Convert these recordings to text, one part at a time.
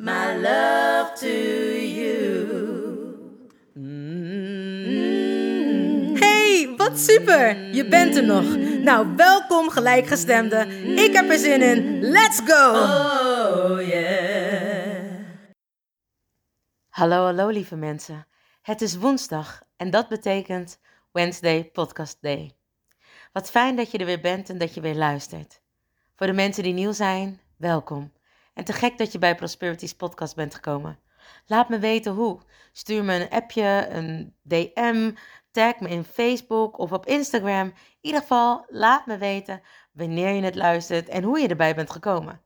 my love to you. Hey, wat super! Je bent er nog. Nou, welkom gelijkgestemde. Ik heb er zin in. Let's go! Oh yeah. Hallo, hallo lieve mensen. Het is woensdag en dat betekent Wednesday Podcast Day. Wat fijn dat je er weer bent en dat je weer luistert. Voor de mensen die nieuw zijn, welkom. En te gek dat je bij Prosperity's podcast bent gekomen. Laat me weten hoe. Stuur me een appje, een DM, tag me in Facebook of op Instagram. In ieder geval, laat me weten wanneer je het luistert en hoe je erbij bent gekomen.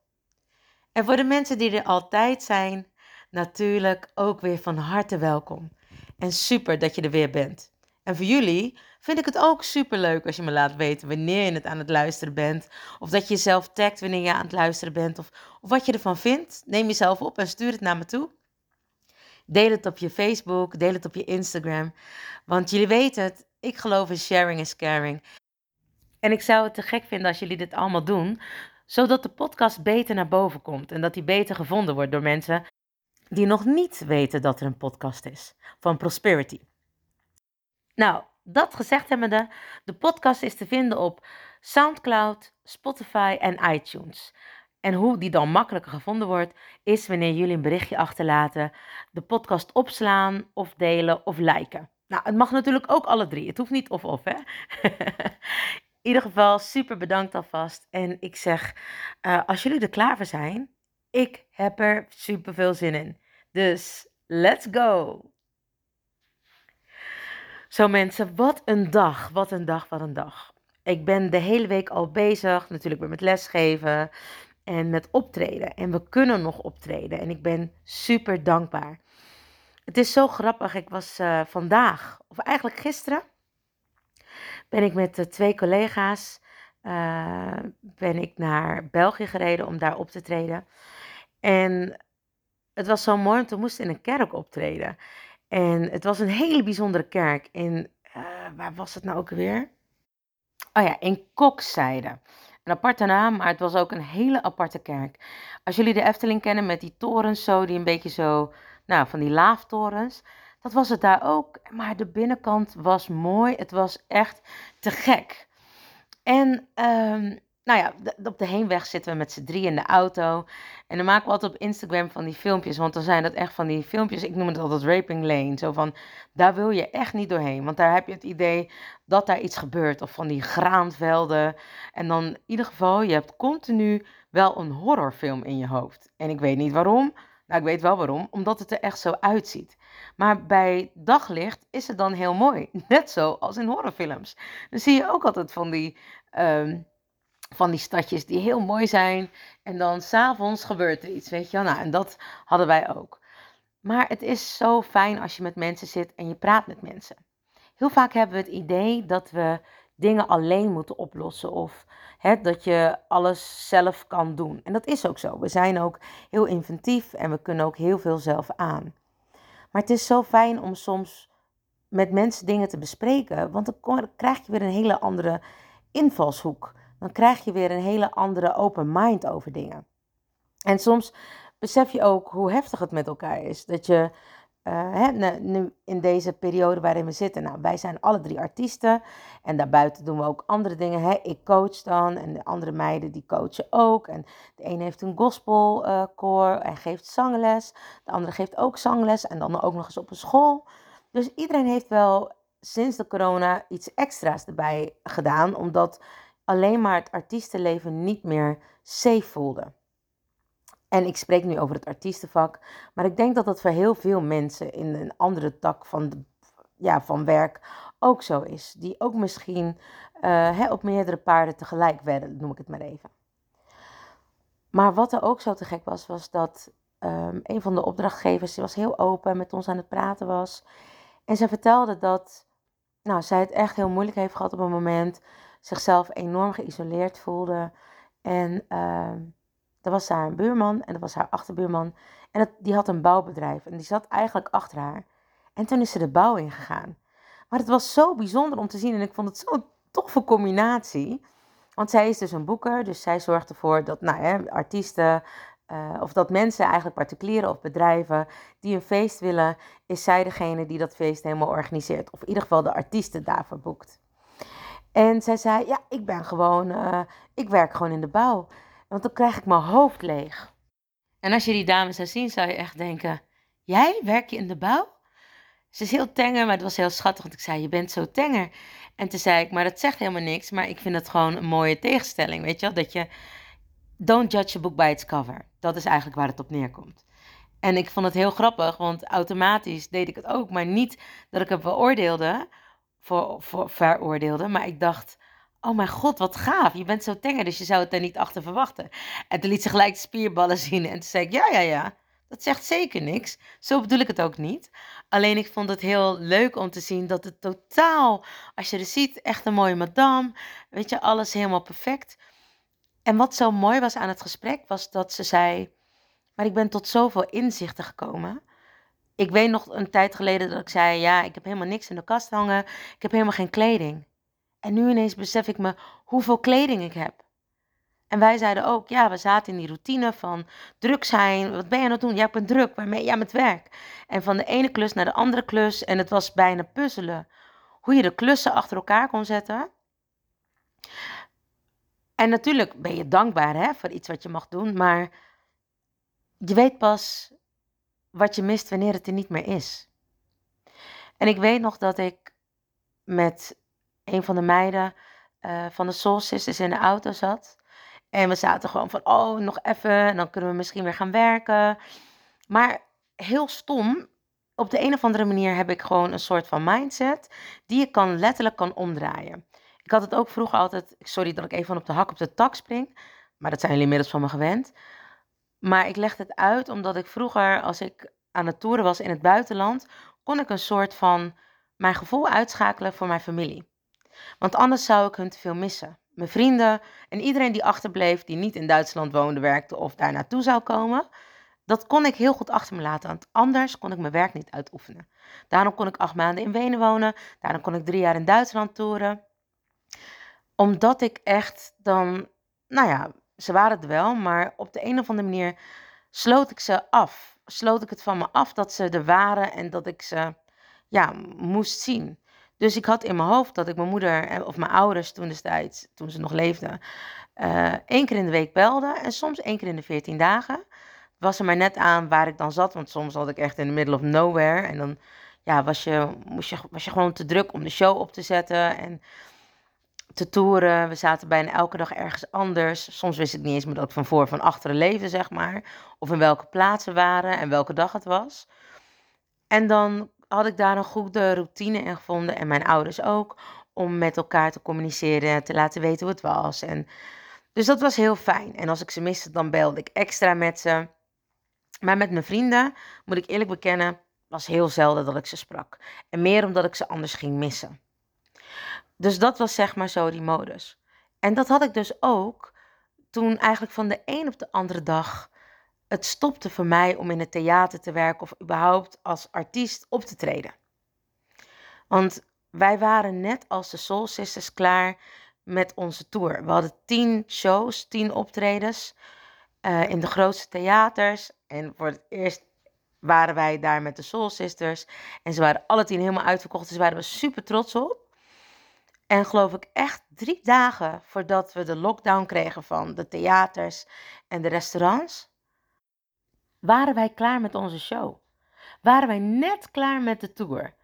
En voor de mensen die er altijd zijn, natuurlijk ook weer van harte welkom. En super dat je er weer bent. En voor jullie vind ik het ook super leuk als je me laat weten wanneer je het aan het luisteren bent. Of dat je jezelf tagt wanneer je aan het luisteren bent. Of, of wat je ervan vindt. Neem jezelf op en stuur het naar me toe. Deel het op je Facebook, deel het op je Instagram. Want jullie weten het, ik geloof in sharing is caring. En ik zou het te gek vinden als jullie dit allemaal doen, zodat de podcast beter naar boven komt en dat die beter gevonden wordt door mensen die nog niet weten dat er een podcast is van Prosperity. Nou, dat gezegd hebbende, de podcast is te vinden op SoundCloud, Spotify en iTunes. En hoe die dan makkelijker gevonden wordt, is wanneer jullie een berichtje achterlaten, de podcast opslaan of delen of liken. Nou, het mag natuurlijk ook alle drie. Het hoeft niet of-of, hè? In ieder geval, super bedankt alvast. En ik zeg, eh, als jullie er klaar voor zijn, ik heb er super veel zin in. Dus, let's go! Zo mensen, wat een dag, wat een dag, wat een dag. Ik ben de hele week al bezig, natuurlijk weer met lesgeven en met optreden. En we kunnen nog optreden en ik ben super dankbaar. Het is zo grappig, ik was eh, vandaag, of eigenlijk gisteren, ben ik met uh, twee collega's uh, ben ik naar België gereden om daar op te treden. En het was zo mooi, want we moesten in een kerk optreden. En het was een hele bijzondere kerk. In, uh, waar was het nou ook weer? Oh ja, in Kokzijde. Een aparte naam, maar het was ook een hele aparte kerk. Als jullie de Efteling kennen met die torens zo, die een beetje zo, nou, van die laaftorens. Dat was het daar ook. Maar de binnenkant was mooi. Het was echt te gek. En um, nou ja, op de heenweg zitten we met z'n drie in de auto. En dan maken we altijd op Instagram van die filmpjes. Want dan zijn dat echt van die filmpjes. Ik noem het altijd raping lane. Zo van, daar wil je echt niet doorheen. Want daar heb je het idee dat daar iets gebeurt. Of van die graanvelden. En dan in ieder geval, je hebt continu wel een horrorfilm in je hoofd. En ik weet niet waarom. Nou, ik weet wel waarom. Omdat het er echt zo uitziet. Maar bij daglicht is het dan heel mooi. Net zo als in horrorfilms. Dan zie je ook altijd van die... Um, van die stadjes die heel mooi zijn. En dan s'avonds gebeurt er iets, weet je wel. Nou, en dat hadden wij ook. Maar het is zo fijn als je met mensen zit en je praat met mensen. Heel vaak hebben we het idee dat we dingen alleen moeten oplossen of hè, dat je alles zelf kan doen. En dat is ook zo. We zijn ook heel inventief en we kunnen ook heel veel zelf aan. Maar het is zo fijn om soms met mensen dingen te bespreken, want dan krijg je weer een hele andere invalshoek dan krijg je weer een hele andere open mind over dingen. En soms besef je ook hoe heftig het met elkaar is. Dat je uh, hè, nu in deze periode waarin we zitten, nou, wij zijn alle drie artiesten en daarbuiten doen we ook andere dingen. Hè. Ik coach dan en de andere meiden die coachen ook. En de een heeft een gospelkoor uh, en geeft zangles, de andere geeft ook zangles en dan ook nog eens op een school. Dus iedereen heeft wel sinds de corona iets extra's erbij gedaan, omdat alleen maar het artiestenleven niet meer safe voelde. En ik spreek nu over het artiestenvak, maar ik denk dat dat voor heel veel mensen in een andere tak van, ja, van werk ook zo is. Die ook misschien uh, op meerdere paarden tegelijk werden, noem ik het maar even. Maar wat er ook zo te gek was, was dat um, een van de opdrachtgevers, die was heel open, met ons aan het praten was. En ze vertelde dat nou, zij het echt heel moeilijk heeft gehad op een moment, zichzelf enorm geïsoleerd voelde. En uh, er was daar een buurman en dat was haar achterbuurman. En dat, die had een bouwbedrijf en die zat eigenlijk achter haar. En toen is ze de bouw ingegaan. Maar het was zo bijzonder om te zien en ik vond het zo'n toffe combinatie. Want zij is dus een boeker, dus zij zorgt ervoor dat nou, hè, artiesten uh, of dat mensen, eigenlijk particulieren of bedrijven, die een feest willen, is zij degene die dat feest helemaal organiseert. Of in ieder geval de artiesten daarvoor boekt. En zij zei, ja, ik ben gewoon, uh, ik werk gewoon in de bouw. Want dan krijg ik mijn hoofd leeg. En als je die dame zou zien, zou je echt denken, jij werk je in de bouw? Ze is heel tenger, maar het was heel schattig, want ik zei, je bent zo tenger. En toen zei ik, maar dat zegt helemaal niks, maar ik vind het gewoon een mooie tegenstelling, weet je wel? Dat je, don't judge a book by its cover. Dat is eigenlijk waar het op neerkomt. En ik vond het heel grappig, want automatisch deed ik het ook, maar niet dat ik het beoordeelde, voor, voor, veroordeelde, maar ik dacht, oh mijn god, wat gaaf, je bent zo tenger, dus je zou het er niet achter verwachten. En toen liet ze gelijk spierballen zien en toen zei ik, ja, ja, ja, dat zegt zeker niks. Zo bedoel ik het ook niet. Alleen ik vond het heel leuk om te zien dat het totaal, als je er ziet, echt een mooie madame. Weet je, alles helemaal perfect. En wat zo mooi was aan het gesprek, was dat ze zei: Maar ik ben tot zoveel inzichten gekomen. Ik weet nog een tijd geleden dat ik zei: Ja, ik heb helemaal niks in de kast hangen. Ik heb helemaal geen kleding. En nu ineens besef ik me hoeveel kleding ik heb. En wij zeiden ook, ja, we zaten in die routine van druk zijn. Wat ben je aan het doen? Ja, ik ben druk. Waarmee? Ja, met werk. En van de ene klus naar de andere klus. En het was bijna puzzelen. Hoe je de klussen achter elkaar kon zetten. En natuurlijk ben je dankbaar hè, voor iets wat je mag doen. Maar je weet pas wat je mist wanneer het er niet meer is. En ik weet nog dat ik met een van de meiden uh, van de Soul Sisters in de auto zat. En we zaten gewoon van, oh, nog even. En dan kunnen we misschien weer gaan werken. Maar heel stom, op de een of andere manier heb ik gewoon een soort van mindset die je kan letterlijk kan omdraaien. Ik had het ook vroeger altijd, sorry dat ik even op de hak op de tak spring, maar dat zijn jullie inmiddels van me gewend. Maar ik leg het uit omdat ik vroeger, als ik aan het toeren was in het buitenland, kon ik een soort van mijn gevoel uitschakelen voor mijn familie. Want anders zou ik hun te veel missen. Mijn vrienden en iedereen die achterbleef, die niet in Duitsland woonde, werkte of daar naartoe zou komen, dat kon ik heel goed achter me laten. Want anders kon ik mijn werk niet uitoefenen. Daarom kon ik acht maanden in Wenen wonen. Daarom kon ik drie jaar in Duitsland toeren. Omdat ik echt dan, nou ja, ze waren het wel, maar op de een of andere manier sloot ik ze af. Sloot ik het van me af dat ze er waren en dat ik ze, ja, moest zien. Dus ik had in mijn hoofd dat ik mijn moeder eh, of mijn ouders toen destijds, toen ze nog leefden, uh, één keer in de week belde en soms één keer in de veertien dagen. Was er maar net aan waar ik dan zat, want soms zat ik echt in the middle of nowhere. En dan ja, was, je, moest je, was je gewoon te druk om de show op te zetten en te toeren. We zaten bijna elke dag ergens anders. Soms wist ik niet eens meer dat ik van voor van achteren leefde, zeg maar. Of in welke plaatsen waren en welke dag het was. En dan had ik daar een goede routine in gevonden en mijn ouders ook. Om met elkaar te communiceren, te laten weten hoe het was. En, dus dat was heel fijn. En als ik ze miste, dan belde ik extra met ze. Maar met mijn vrienden, moet ik eerlijk bekennen, was heel zelden dat ik ze sprak. En meer omdat ik ze anders ging missen. Dus dat was zeg maar zo die modus. En dat had ik dus ook toen eigenlijk van de een op de andere dag het stopte voor mij om in het theater te werken of überhaupt als artiest op te treden. Want wij waren net als de Soul Sisters klaar met onze tour. We hadden tien shows, tien optredens uh, in de grootste theaters. En voor het eerst waren wij daar met de Soul Sisters. En ze waren alle tien helemaal uitverkocht, dus waren we super trots op. En geloof ik echt drie dagen voordat we de lockdown kregen van de theaters en de restaurants, waren wij klaar met onze show. Waren wij net klaar met de tour.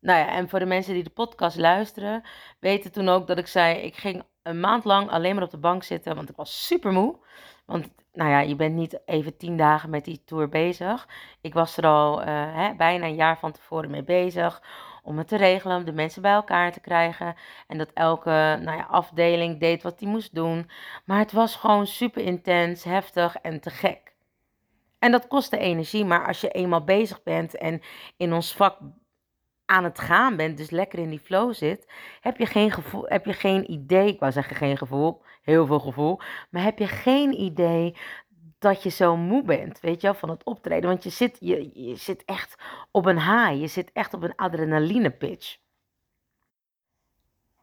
Nou ja, en voor de mensen die de podcast luisteren, weten toen ook dat ik zei: ik ging een maand lang alleen maar op de bank zitten, want ik was super moe. Want nou ja, je bent niet even tien dagen met die tour bezig. Ik was er al uh, hè, bijna een jaar van tevoren mee bezig om het te regelen, om de mensen bij elkaar te krijgen. En dat elke nou ja, afdeling deed wat die moest doen. Maar het was gewoon super intens, heftig en te gek. En dat kostte energie, maar als je eenmaal bezig bent en in ons vak aan het gaan bent, dus lekker in die flow zit, heb je geen gevoel, heb je geen idee, ik wou zeggen geen gevoel, heel veel gevoel, maar heb je geen idee dat je zo moe bent, weet je wel, van het optreden. Want je zit, je, je zit echt op een high, je zit echt op een adrenaline pitch.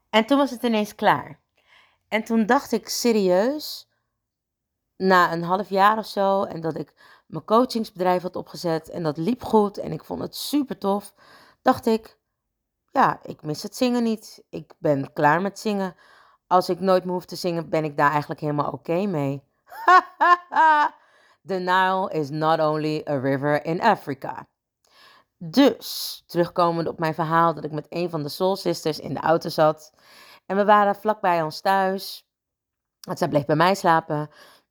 En toen was het ineens klaar. En toen dacht ik serieus, na een half jaar of zo, en dat ik mijn coachingsbedrijf had opgezet en dat liep goed en ik vond het super tof, dacht ik, ja, ik mis het zingen niet. Ik ben klaar met zingen. Als ik nooit meer hoef te zingen, ben ik daar eigenlijk helemaal oké mee. The Nile is not only a river in Africa. Dus, terugkomend op mijn verhaal dat ik met een van de Soul Sisters in de auto zat. En we waren vlakbij ons thuis. Want zij bleef bij mij slapen.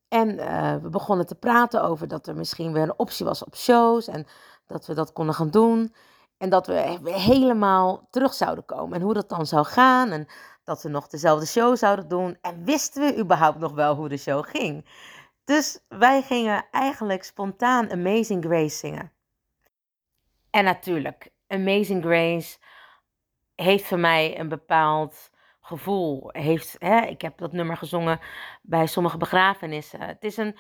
En uh, we begonnen te praten over dat er misschien weer een optie was op shows. En dat we dat konden gaan doen. En dat we helemaal terug zouden komen. En hoe dat dan zou gaan. En dat we nog dezelfde show zouden doen. En wisten we überhaupt nog wel hoe de show ging? Dus wij gingen eigenlijk spontaan Amazing Grace zingen. En natuurlijk, Amazing Grace heeft voor mij een bepaald gevoel. Heeft, hè, ik heb dat nummer gezongen bij sommige begrafenissen. Het is een,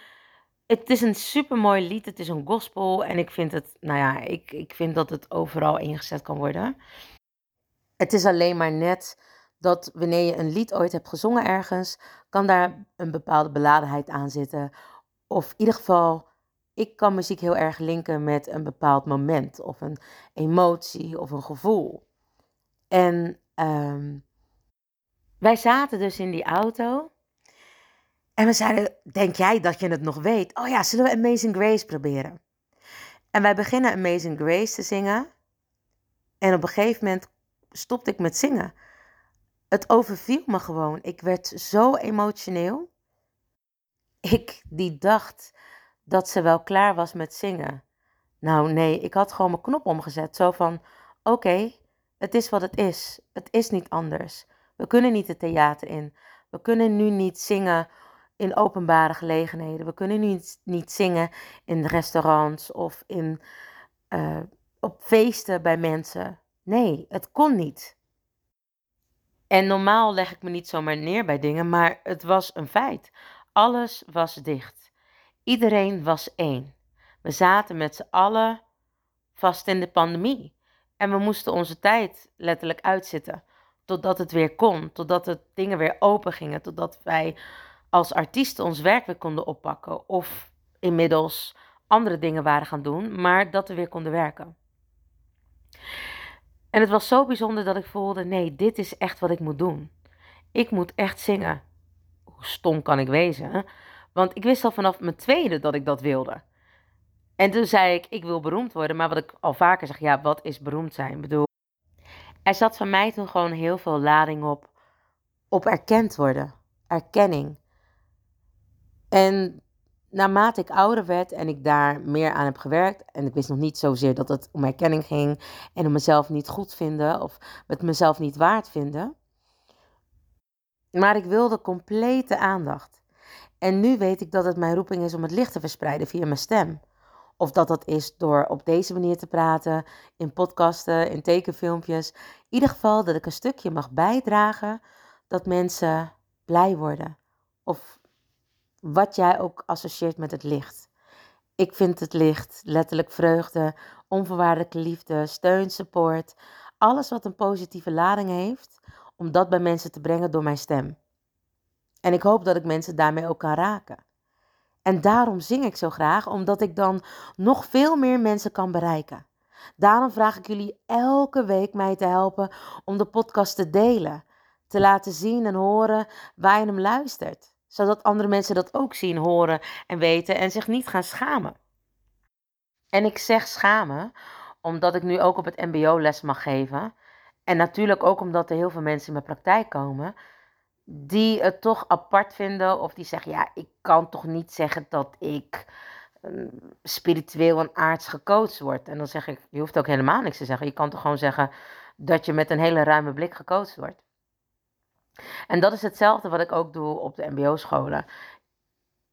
het is een supermooi lied. Het is een gospel. En ik vind het, nou ja, ik, ik vind dat het overal ingezet kan worden. Het is alleen maar net dat wanneer je een lied ooit hebt gezongen ergens, kan daar een bepaalde beladenheid aan zitten. Of in ieder geval, ik kan muziek heel erg linken met een bepaald moment of een emotie of een gevoel. En ehm, wij zaten dus in die auto. En we zeiden, denk jij dat je het nog weet? Oh ja, zullen we Amazing Grace proberen? En wij beginnen Amazing Grace te zingen. En op een gegeven moment stopte ik met zingen het overviel me gewoon. Ik werd zo emotioneel. Ik die dacht dat ze wel klaar was met zingen. Nou nee, ik had gewoon mijn knop omgezet. Zo van, oké, het is wat het is. Het is niet anders. We kunnen niet het theater in. We kunnen nu niet zingen in openbare gelegenheden. We kunnen nu niet, zingen in restaurants of in, uh, op feesten bij mensen. Nee, het kon niet. En normaal leg ik me niet zomaar neer bij dingen, maar het was een feit. Alles was dicht. Iedereen was één. We zaten met z'n allen vast in de pandemie. En we moesten onze tijd letterlijk uitzitten. Totdat het weer kon, totdat de dingen weer open gingen, totdat wij als artiesten ons werk weer konden oppakken. Of inmiddels andere dingen waren gaan doen, maar dat we weer konden werken. En het was zo bijzonder dat ik voelde: nee, dit is echt wat ik moet doen. Ik moet echt zingen. Hoe stom kan ik wezen? Want ik wist al vanaf mijn tweede dat ik dat wilde. En toen zei ik: ik wil beroemd worden. Maar wat ik al vaker zeg: ja, wat is beroemd zijn? Ik bedoel, er zat van mij toen gewoon heel veel lading op, op erkend worden, erkenning. En naarmate ik ouder werd en ik daar meer aan heb gewerkt, en ik wist nog niet zozeer dat het om erkenning ging en om mezelf niet goed vinden of het mezelf niet waard vinden. Maar ik wilde complete aandacht. En nu weet ik dat het mijn roeping is om het licht te verspreiden via mijn stem. Of dat dat is door op deze manier te praten, in podcasten, in tekenfilmpjes. In ieder geval dat ik een stukje mag bijdragen dat mensen blij worden. Of wat jij ook associeert met het licht. Ik vind het licht letterlijk vreugde, onvoorwaardelijke liefde, steun, support. Alles wat een positieve lading heeft, om dat bij mensen te brengen door mijn stem. En ik hoop dat ik mensen daarmee ook kan raken. En daarom zing ik zo graag, omdat ik dan nog veel meer mensen kan bereiken. Daarom vraag ik jullie elke week mij te helpen om de podcast te delen, te laten zien en horen waar je hem luistert zodat andere mensen dat ook zien, horen en weten en zich niet gaan schamen. En ik zeg schamen omdat ik nu ook op het MBO les mag geven. En natuurlijk ook omdat er heel veel mensen in mijn praktijk komen. Die het toch apart vinden. Of die zeggen: Ja, ik kan toch niet zeggen dat ik ehm, spiritueel en aards gecoacht word. En dan zeg ik: Je hoeft ook helemaal niks te zeggen. Je kan toch gewoon zeggen dat je met een hele ruime blik gecoacht wordt. En dat is hetzelfde wat ik ook doe op de MBO-scholen.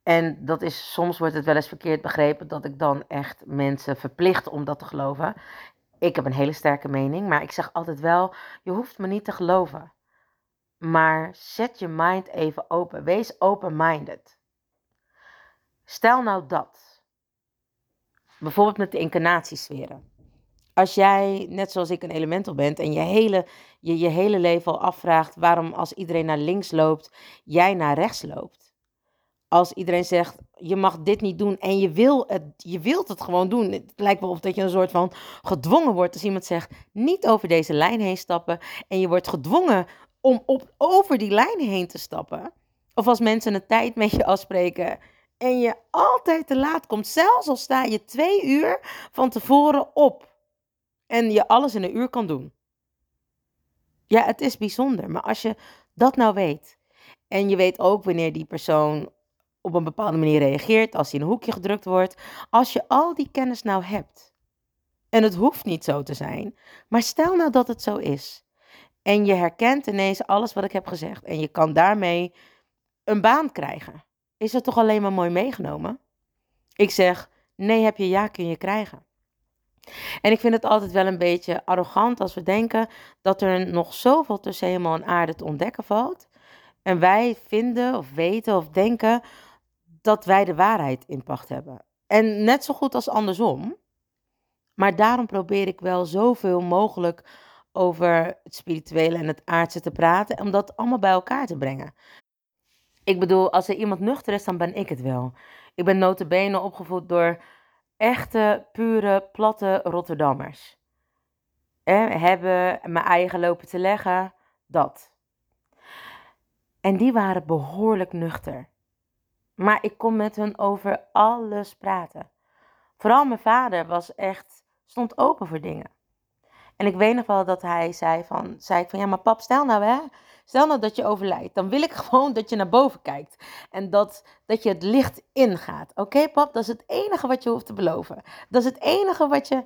En dat is, soms wordt het wel eens verkeerd begrepen dat ik dan echt mensen verplicht om dat te geloven. Ik heb een hele sterke mening, maar ik zeg altijd wel: je hoeft me niet te geloven. Maar zet je mind even open. Wees open-minded. Stel nou dat. Bijvoorbeeld met de incarnatiesferen. Als jij, net zoals ik, een elemental bent en je hele, je, je hele leven al afvraagt waarom als iedereen naar links loopt, jij naar rechts loopt als iedereen zegt, je mag dit niet doen en je, wil het, je wilt het gewoon doen. Het lijkt wel of dat je een soort van gedwongen wordt als iemand zegt, niet over deze lijn heen stappen. En je wordt gedwongen om op, over die lijn heen te stappen. Of als mensen een tijd met je afspreken en je altijd te laat komt, zelfs al sta je twee uur van tevoren op. En je alles in een uur kan doen. Ja, het is bijzonder. Maar als je dat nou weet. En je weet ook wanneer die persoon op een bepaalde manier reageert, als hij in een hoekje gedrukt wordt. Als je al die kennis nou hebt, en het hoeft niet zo te zijn, maar stel nou dat het zo is. En je herkent ineens alles wat ik heb gezegd en je kan daarmee een baan krijgen. Is het toch alleen maar mooi meegenomen? Ik zeg, nee heb je, ja kun je krijgen. En ik vind het altijd wel een beetje arrogant als we denken dat er nog zoveel tussen hemel en aarde te ontdekken valt. En wij vinden of weten of denken dat wij de waarheid in pacht hebben. En net zo goed als andersom. Maar daarom probeer ik wel zoveel mogelijk over het spirituele en het aardse te praten, om dat allemaal bij elkaar te brengen. Ik bedoel, als er iemand nuchter is, dan ben ik het wel. Ik ben notabene opgevoed door echte, pure, platte Rotterdammers. Eh, hebben mijn eigen lopen te leggen, dat. En die waren behoorlijk nuchter. Maar ik kon met hun over alles praten. Vooral mijn vader was echt, stond open voor dingen. En ik weet nog wel dat hij zei van, zei ik van, ja maar pap, stel nou hè, stel nou dat je overlijdt. Dan wil ik gewoon dat je naar boven kijkt. En dat, dat je het licht ingaat. Oké pap, dat is het enige wat je hoeft te beloven. Dat is het enige wat je,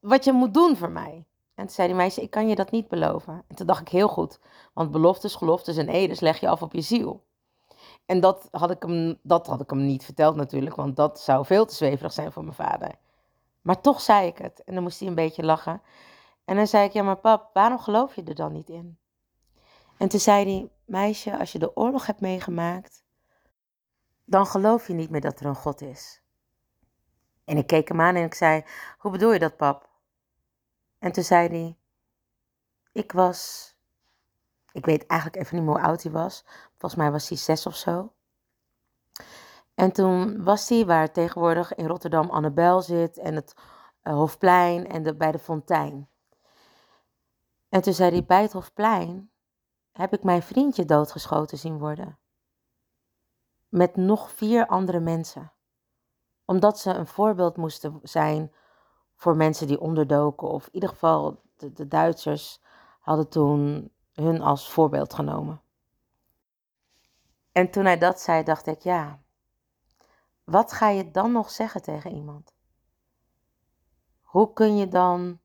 wat je moet doen voor mij. En toen zei die meisje, ik kan je dat niet beloven. En toen dacht ik heel goed, want beloftes, geloftes en edes leg je af op je ziel. En dat had, ik hem, dat had ik hem niet verteld natuurlijk, want dat zou veel te zweverig zijn voor mijn vader. Maar toch zei ik het en dan moest hij een beetje lachen. En dan zei ik, ja maar pap, waarom geloof je er dan niet in? En toen zei hij, meisje, als je de oorlog hebt meegemaakt, dan geloof je niet meer dat er een God is. En ik keek hem aan en ik zei, hoe bedoel je dat pap? En toen zei hij, ik was ik weet eigenlijk even niet meer hoe oud hij was. Volgens mij was hij zes of zo. En toen was hij waar tegenwoordig in Rotterdam Annabel zit en het uh, Hofplein en bij de fontein. En zei hij, bij het Hofplein heb ik mijn vriendje doodgeschoten zien worden. Met nog vier andere mensen. Omdat ze een voorbeeld moesten zijn voor mensen die onderdoken. Of in ieder geval, de, de Duitsers hadden toen hun als voorbeeld genomen. En toen hij dat zei, dacht ik, ja, wat ga je dan nog zeggen tegen iemand? Hoe kun je dan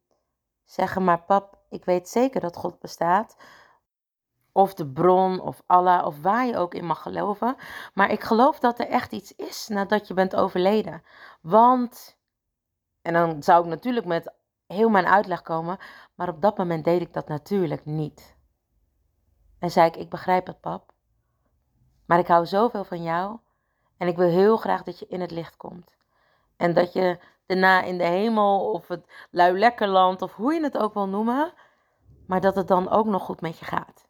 zeggen, maar pap, ik weet zeker dat God bestaat, of de bron, of Allah, of waar je ook in mag geloven, maar ik geloof dat er echt iets is nadat je bent overleden. Want, en dan zou ik natuurlijk met heel mijn uitleg komen, maar op dat moment deed ik dat natuurlijk niet. En zei ik, ik begrijp het pap. Maar ik hou zoveel van jou. En ik wil heel graag dat je in het licht komt. En dat je daarna in de hemel of het luilekkerland of hoe je het ook wil noemen. Maar dat het dan ook nog goed met je gaat.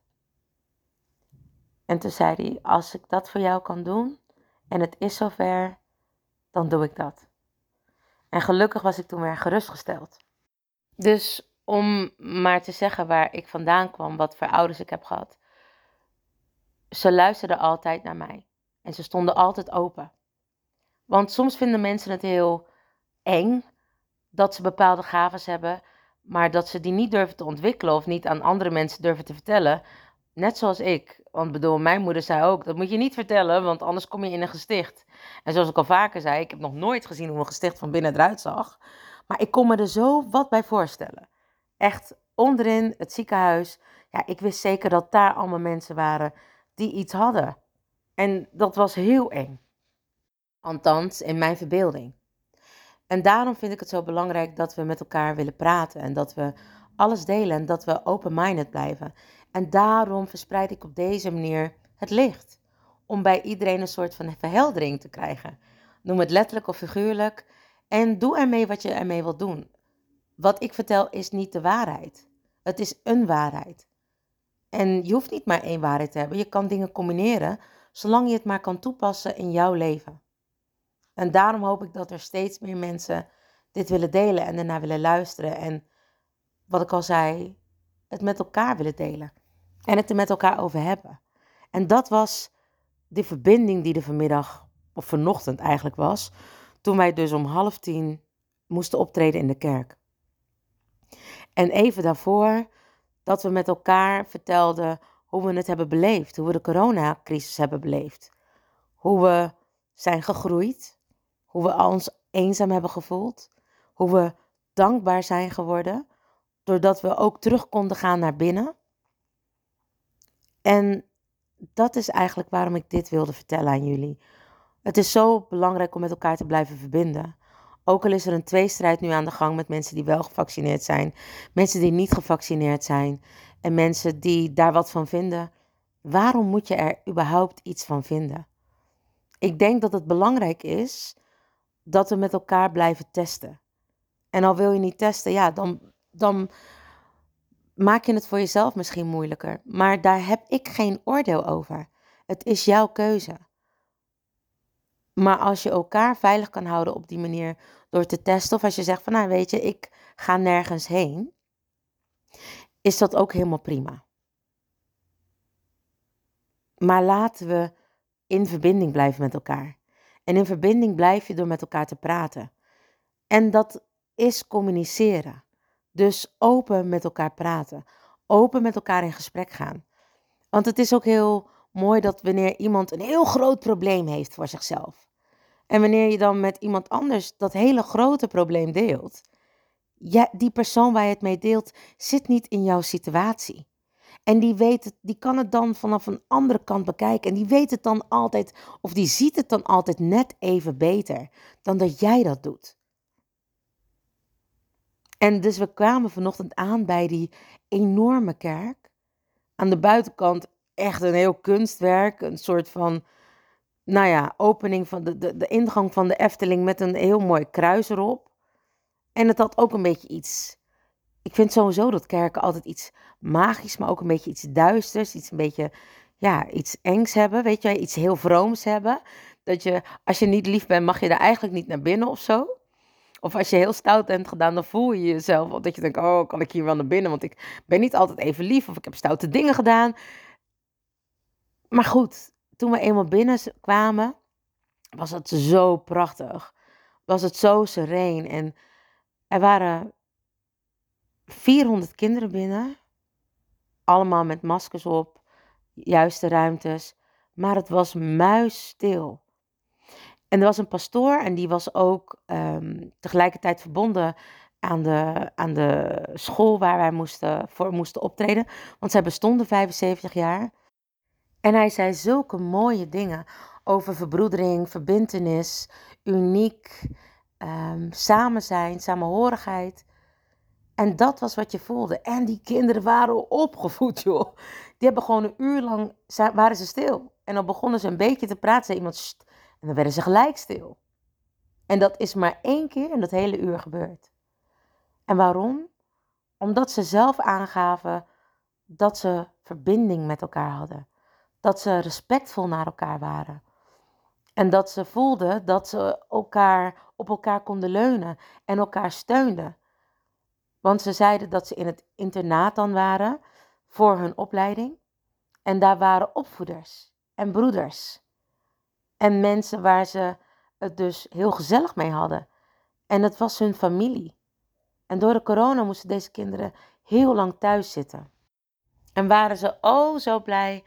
En toen zei hij, als ik dat voor jou kan doen en het is zover, dan doe ik dat. En gelukkig was ik toen weer gerustgesteld. Dus om maar te zeggen waar ik vandaan kwam, wat voor ouders ik heb gehad ze luisterden altijd naar mij. En ze stonden altijd open. Want soms vinden mensen het heel eng dat ze bepaalde gaves hebben, maar dat ze die niet durven te ontwikkelen of niet aan andere mensen durven te vertellen. Net zoals ik. Want bedoel, mijn moeder zei ook, dat moet je niet vertellen, want anders kom je in een gesticht. En zoals ik al vaker zei, ik heb nog nooit gezien hoe een gesticht van binnen eruit zag. Maar ik kon me er zo wat bij voorstellen. Echt onderin het ziekenhuis. Ja, ik wist zeker dat daar allemaal mensen waren die iets hadden. En dat was heel eng. Althans, in mijn verbeelding. En daarom vind ik het zo belangrijk dat we met elkaar willen praten en dat we alles delen en dat we open-minded blijven. En daarom verspreid ik op deze manier het licht. Om bij iedereen een soort van verheldering te krijgen. Noem het letterlijk of figuurlijk. En doe ermee wat je ermee wilt doen. Wat ik vertel is niet de waarheid. Het is een waarheid. En je hoeft niet maar één waarheid te hebben. Je kan dingen combineren, zolang je het maar kan toepassen in jouw leven. En daarom hoop ik dat er steeds meer mensen dit willen delen en ernaar willen luisteren. En wat ik al zei, het met elkaar willen delen. En het er met elkaar over hebben. En dat was de verbinding die er vanmiddag, of vanochtend eigenlijk was, toen wij dus om half tien moesten optreden in de kerk. En even daarvoor dat we met elkaar vertelden hoe we het hebben beleefd, hoe we de coronacrisis hebben beleefd, hoe we zijn gegroeid, hoe we ons eenzaam hebben gevoeld, hoe we dankbaar zijn geworden, doordat we ook terug konden gaan naar binnen. En dat is eigenlijk waarom ik dit wilde vertellen aan jullie. Het is zo belangrijk om met elkaar te blijven verbinden. Ook al is er een tweestrijd nu aan de gang met mensen die wel gevaccineerd zijn, mensen die niet gevaccineerd zijn en mensen die daar wat van vinden. Waarom moet je er überhaupt iets van vinden? Ik denk dat het belangrijk is dat we met elkaar blijven testen. En al wil je niet testen, ja, dan, dan maak je het voor jezelf misschien moeilijker. Maar daar heb ik geen oordeel over. Het is jouw keuze. Maar als je elkaar veilig kan houden op die manier door te testen, of als je zegt van nou weet je, ik ga nergens heen, is dat ook helemaal prima. Maar laten we in verbinding blijven met elkaar. En in verbinding blijf je door met elkaar te praten. En dat is communiceren. Dus open met elkaar praten. Open met elkaar in gesprek gaan. Want het is ook heel mooi dat wanneer iemand een heel groot probleem heeft voor zichzelf. En wanneer je dan met iemand anders dat hele grote probleem deelt. Die persoon waar je het mee deelt zit niet in jouw situatie. En die, weet het, die kan het dan vanaf een andere kant bekijken. En die weet het dan altijd, of die ziet het dan altijd net even beter dan dat jij dat doet. En dus we kwamen vanochtend aan bij die enorme kerk. Aan de buitenkant echt een heel kunstwerk, een soort van, nou ja, opening van de, de, de ingang van de Efteling met een heel mooi kruis erop. En het had ook een beetje iets. Ik vind sowieso dat kerken altijd iets magisch, maar ook een beetje iets duisters, iets een beetje, ja, iets engs hebben, weet je, iets heel vrooms hebben. Dat je, als je niet lief bent, mag je daar eigenlijk niet naar binnen of zo. Of als je heel stout bent gedaan, dan voel je jezelf. Dat je denkt, oh, kan ik hier wel naar binnen? Want ik ben niet altijd even lief. Of ik heb stoute dingen gedaan. Maar goed, toen we eenmaal binnen kwamen, was het zo prachtig. Was het zo sereen. En er waren 400 kinderen binnen. Allemaal met maskers op. Juiste ruimtes. Maar het was muisstil. En er was een pastoor en die was ook ehm, tegelijkertijd verbonden aan de, aan de school waar wij moesten, voor moesten optreden. Want zij bestonden 75 jaar. En hij zei zulke mooie dingen over verbroedering, verbintenis, uniek, um, samen zijn, samenhorigheid. En dat was wat je voelde. En die kinderen waren opgevoed, joh. Die hebben gewoon een uur lang, waren ze stil. En dan begonnen ze een beetje te praten. Zei iemand, en dan werden ze gelijk stil. En dat is maar één keer in dat hele uur gebeurd. En waarom? Omdat ze zelf aangaven dat ze verbinding met elkaar hadden. Dat ze respectvol naar elkaar waren. En dat ze voelden dat ze elkaar op elkaar konden leunen en elkaar steunden. Want ze zeiden dat ze in het internaat dan waren voor hun opleiding. En daar waren opvoeders en broeders. En mensen waar ze het dus heel gezellig mee hadden. En het was hun familie. En door de corona moesten deze kinderen heel lang thuis zitten. En waren ze oh zo blij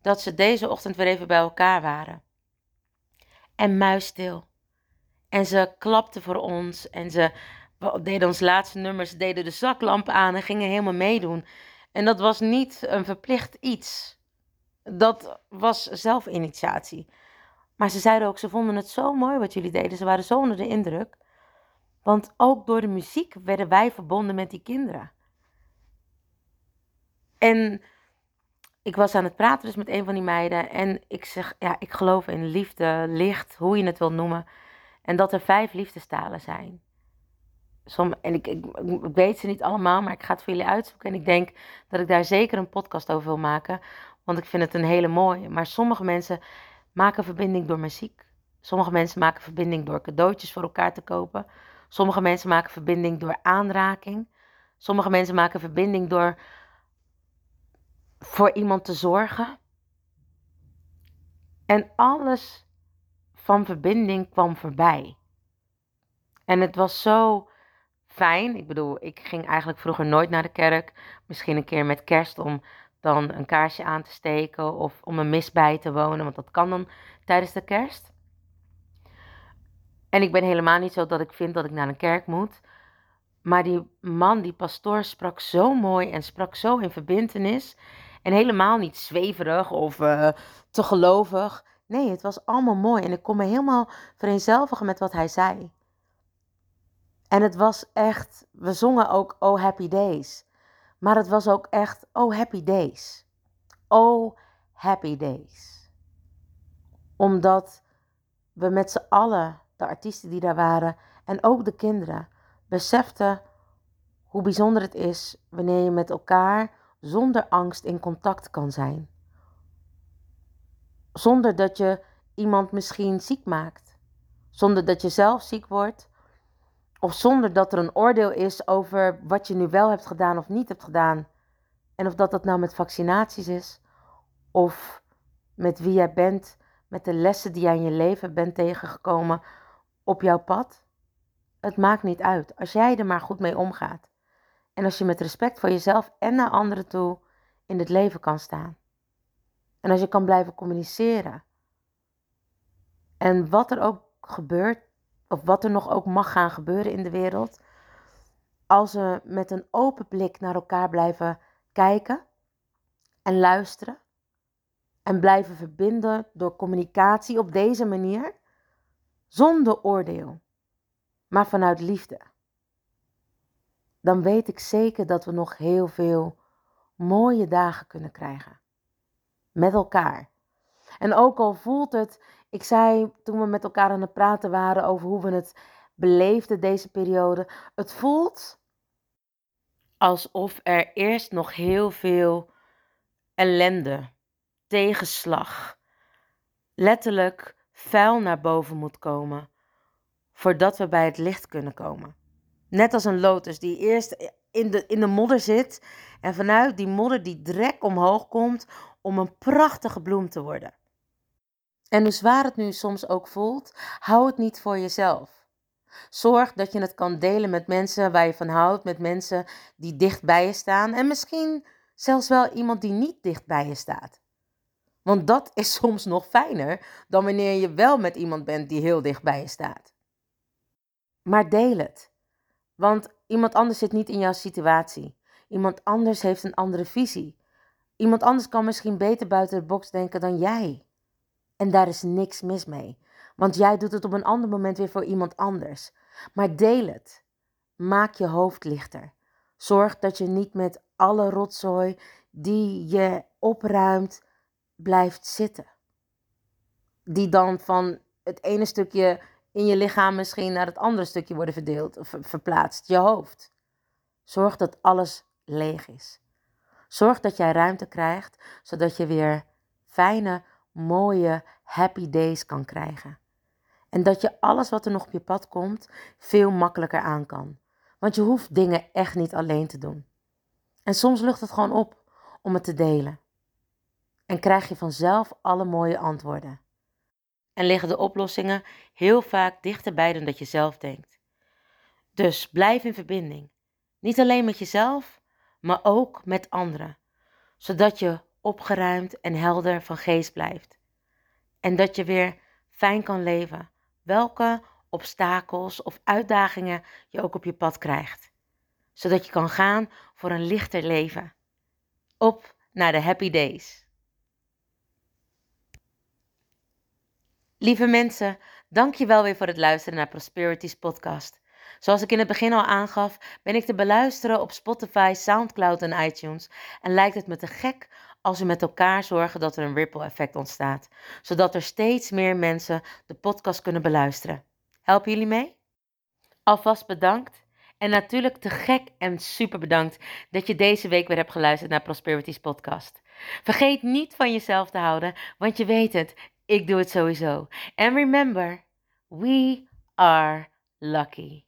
dat ze deze ochtend weer even bij elkaar waren. En muisstil. En ze klapten voor ons en ze deden ons laatste nummers, deden de zaklamp aan en gingen helemaal meedoen. En dat was niet een verplicht iets. Dat was zelfinitiatie. Maar ze zeiden ook, ze vonden het zo mooi wat jullie deden. Ze waren zo onder de indruk. Want ook door de muziek werden wij verbonden met die kinderen. En ik was aan het praten dus met een van die meiden. En ik zeg, ja, ik geloof in liefde, licht, hoe je het wil noemen. En dat er vijf liefdestalen zijn. Som, en ik, ik, ik, weet ze niet allemaal, maar ik ga het voor jullie uitzoeken. En ik denk dat ik daar zeker een podcast over wil maken. Want ik vind het een hele mooie. Maar sommige mensen maken verbinding door muziek. Sommige mensen maken verbinding door cadeautjes voor elkaar te kopen. Sommige mensen maken verbinding door aanraking. Sommige mensen maken verbinding door voor iemand te zorgen. En alles van verbinding kwam voorbij. En het was zo fijn. Ik bedoel, ik ging eigenlijk vroeger nooit naar de kerk. Misschien een keer met kerst om dan een kaarsje aan te steken of om een mis bij te wonen, want dat kan dan tijdens de kerst. En ik ben helemaal niet zo dat ik vind dat ik naar een kerk moet. Maar die man, die pastoor, sprak zo mooi en sprak zo in verbintenis. En helemaal niet zweverig of uh, te gelovig. Nee, het was allemaal mooi. En ik kon me helemaal vereenzelvigen met wat hij zei. En het was echt, we zongen ook Oh Happy Days. Maar het was ook echt Oh Happy Days. Oh Happy Days. Omdat we met z'n allen, de artiesten die daar waren en ook de kinderen, beseften hoe bijzonder het is wanneer je met elkaar zonder angst in contact kan zijn. Zonder dat je iemand misschien ziek maakt. Zonder dat je zelf ziek wordt. Of zonder dat er een oordeel is over wat je nu wel hebt gedaan of niet hebt gedaan. En of dat dat nou met vaccinaties is. Of met wie jij bent. Met de lessen die jij in je leven bent tegengekomen op jouw pad. Het maakt niet uit. Als jij er maar goed mee omgaat. En als je met respect voor jezelf en naar anderen toe in het leven kan staan. En als je kan blijven communiceren. En wat er ook gebeurt, of wat er nog ook mag gaan gebeuren in de wereld. Als we met een open blik naar elkaar blijven kijken en luisteren. En blijven verbinden door communicatie op deze manier. Zonder oordeel, maar vanuit liefde dan weet ik zeker dat we nog heel veel mooie dagen kunnen krijgen. Met elkaar. En ook al voelt het, ik zei toen we met elkaar aan het praten waren over hoe we het beleefden deze periode, het voelt alsof er eerst nog heel veel ellende, tegenslag, letterlijk vuil naar boven moet komen, voordat we bij het licht kunnen komen. Net als een lotus die eerst in de, in de modder zit en vanuit die modder die drek omhoog komt om een prachtige bloem te worden. En hoe zwaar het nu soms ook voelt, hou het niet voor jezelf. Zorg dat je het kan delen met mensen waar je van houdt, met mensen die dicht bij je staan en misschien zelfs wel iemand die niet dicht bij je staat. Want dat is soms nog fijner dan wanneer je wel met iemand bent die heel dicht bij je staat. Maar deel het. Want iemand anders zit niet in jouw situatie. Iemand anders heeft een andere visie. Iemand anders kan misschien beter buiten de box denken dan jij. En daar is niks mis mee. Want jij doet het op een ander moment weer voor iemand anders. Maar deel het. Maak je hoofd lichter. Zorg dat je niet met alle rotzooi die je opruimt blijft zitten. Die dan van het ene stukje in je lichaam misschien naar het andere stukje worden verdeeld of verplaatst, je hoofd. Zorg dat alles leeg is. Zorg dat jij ruimte krijgt, zodat je weer fijne, mooie, happy days kan krijgen. En dat je alles wat er nog op je pad komt, veel makkelijker aan kan. Want je hoeft dingen echt niet alleen te doen. En soms lucht het gewoon op om het te delen. En krijg je vanzelf alle mooie antwoorden en liggen de oplossingen heel vaak dichterbij dan dat je zelf denkt. Dus blijf in verbinding Niet alleen met jezelf, maar ook met anderen. Zodat je opgeruimd en helder van geest blijft. En dat je weer fijn kan leven, welke obstakels of uitdagingen je ook op je pad krijgt. Zodat je kan gaan voor een lichter leven. Op naar de happy days. Lieve mensen, dank je wel weer voor het luisteren naar Prosperities podcast. Zoals ik in het begin al aangaf, ben ik te beluisteren op Spotify, SoundCloud en iTunes. En lijkt het me te gek als we met elkaar zorgen dat er een ripple effect ontstaat, zodat er steeds meer mensen de podcast kunnen beluisteren. Helpen jullie mee? Alvast bedankt. En natuurlijk te gek en super bedankt dat je deze week weer hebt geluisterd naar Prosperities podcast. Vergeet niet van jezelf te houden, want je weet het, ik doe het sowieso. And remember, we are lucky.